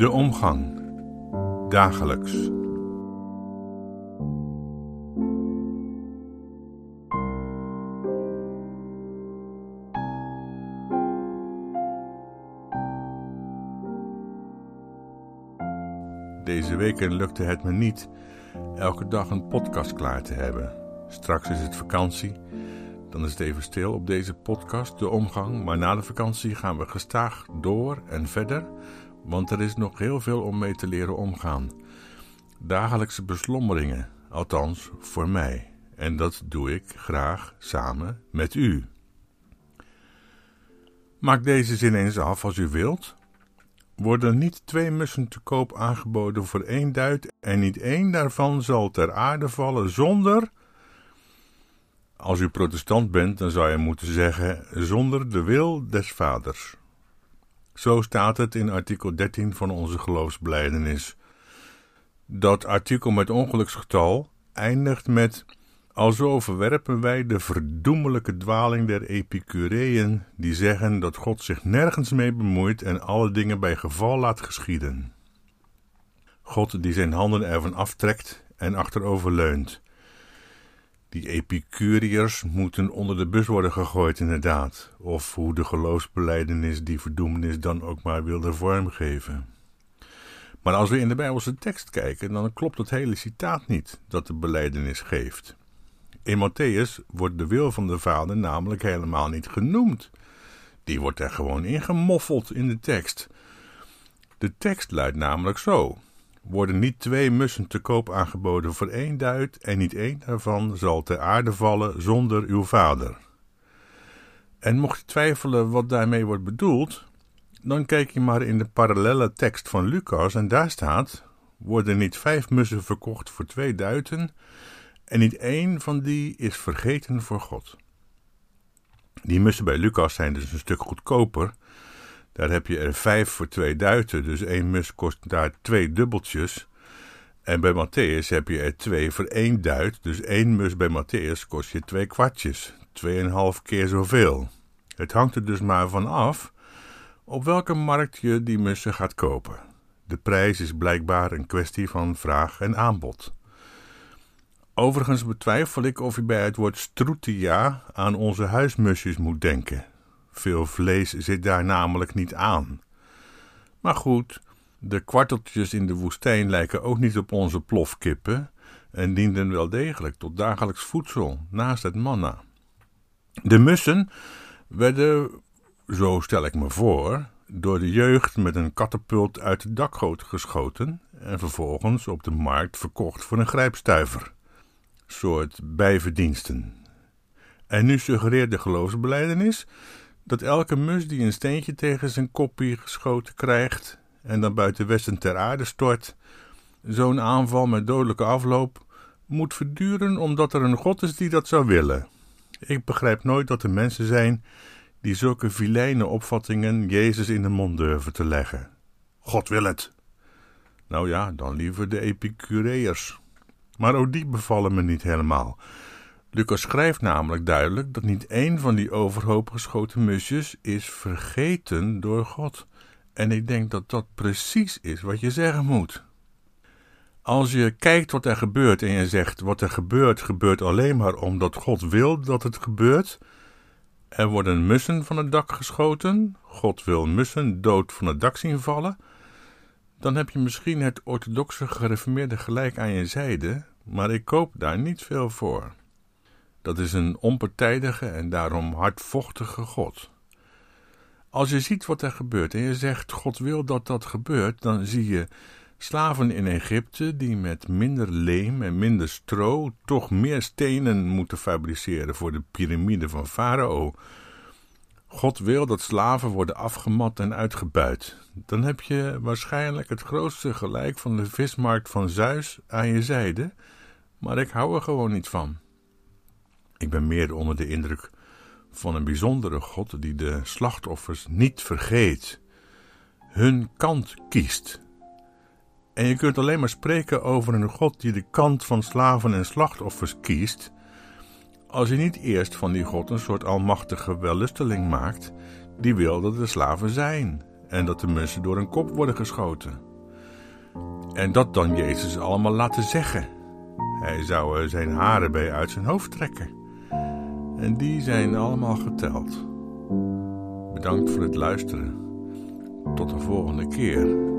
De omgang. Dagelijks. Deze weken lukte het me niet elke dag een podcast klaar te hebben. Straks is het vakantie. Dan is het even stil op deze podcast, de omgang. Maar na de vakantie gaan we gestaag door en verder want er is nog heel veel om mee te leren omgaan. Dagelijkse beslommeringen, althans voor mij. En dat doe ik graag samen met u. Maak deze zin eens af als u wilt. Worden niet twee mussen te koop aangeboden voor één duit en niet één daarvan zal ter aarde vallen zonder... Als u protestant bent, dan zou je moeten zeggen zonder de wil des vaders. Zo staat het in artikel 13 van onze geloofsbelijdenis. Dat artikel met ongeluksgetal eindigt met Alzo verwerpen wij de verdoemelijke dwaling der Epicureeën, die zeggen dat God zich nergens mee bemoeit en alle dingen bij geval laat geschieden. God die zijn handen ervan aftrekt en achterover leunt. Die Epicuriërs moeten onder de bus worden gegooid, inderdaad. Of hoe de geloofsbeleidenis die verdoemenis dan ook maar wilde vormgeven. Maar als we in de Bijbelse tekst kijken, dan klopt het hele citaat niet dat de beleidenis geeft. In Matthäus wordt de wil van de Vader namelijk helemaal niet genoemd. Die wordt er gewoon ingemoffeld in de tekst. De tekst luidt namelijk zo: worden niet twee mussen te koop aangeboden voor één duit, en niet één daarvan zal ter aarde vallen zonder uw vader. En mocht je twijfelen wat daarmee wordt bedoeld, dan kijk je maar in de parallelle tekst van Lucas en daar staat: worden niet vijf mussen verkocht voor twee duiten, en niet één van die is vergeten voor God. Die mussen bij Lucas zijn dus een stuk goedkoper daar heb je er vijf voor twee duiten, dus één mus kost daar twee dubbeltjes. En bij Matthäus heb je er twee voor één duit, dus één mus bij Matthäus kost je twee kwartjes, tweeënhalf keer zoveel. Het hangt er dus maar van af op welke markt je die mussen gaat kopen. De prijs is blijkbaar een kwestie van vraag en aanbod. Overigens betwijfel ik of je bij het woord strutia aan onze huismusjes moet denken. Veel vlees zit daar namelijk niet aan. Maar goed, de kwarteltjes in de woestijn lijken ook niet op onze plofkippen en dienden wel degelijk tot dagelijks voedsel naast het manna. De mussen werden, zo stel ik me voor, door de jeugd met een katapult uit de dakgoot geschoten en vervolgens op de markt verkocht voor een grijpstuiver. Soort bijverdiensten. En nu suggereert de geloofsbeleidenis dat elke mus die een steentje tegen zijn koppie geschoten krijgt en dan buiten westen ter aarde stort, zo'n aanval met dodelijke afloop, moet verduren omdat er een God is die dat zou willen. Ik begrijp nooit dat er mensen zijn die zulke vilijne opvattingen Jezus in de mond durven te leggen. God wil het. Nou ja, dan liever de Epicureërs. Maar ook die bevallen me niet helemaal. Lucas schrijft namelijk duidelijk dat niet één van die overhoop geschoten musjes is vergeten door God. En ik denk dat dat precies is wat je zeggen moet. Als je kijkt wat er gebeurt en je zegt wat er gebeurt, gebeurt alleen maar omdat God wil dat het gebeurt. Er worden mussen van het dak geschoten, God wil mussen dood van het dak zien vallen. Dan heb je misschien het orthodoxe gereformeerde gelijk aan je zijde, maar ik koop daar niet veel voor. Dat is een onpartijdige en daarom hardvochtige God. Als je ziet wat er gebeurt en je zegt God wil dat dat gebeurt, dan zie je slaven in Egypte die met minder leem en minder stro toch meer stenen moeten fabriceren voor de piramide van Farao. God wil dat slaven worden afgemat en uitgebuit. Dan heb je waarschijnlijk het grootste gelijk van de vismarkt van Zeus aan je zijde, maar ik hou er gewoon niet van. Ik ben meer onder de indruk van een bijzondere God die de slachtoffers niet vergeet, hun kant kiest. En je kunt alleen maar spreken over een God die de kant van slaven en slachtoffers kiest, als je niet eerst van die God een soort almachtige wellusteling maakt, die wil dat de slaven zijn en dat de mensen door hun kop worden geschoten. En dat dan Jezus allemaal laten zeggen. Hij zou zijn haren bij uit zijn hoofd trekken. En die zijn allemaal geteld. Bedankt voor het luisteren. Tot de volgende keer.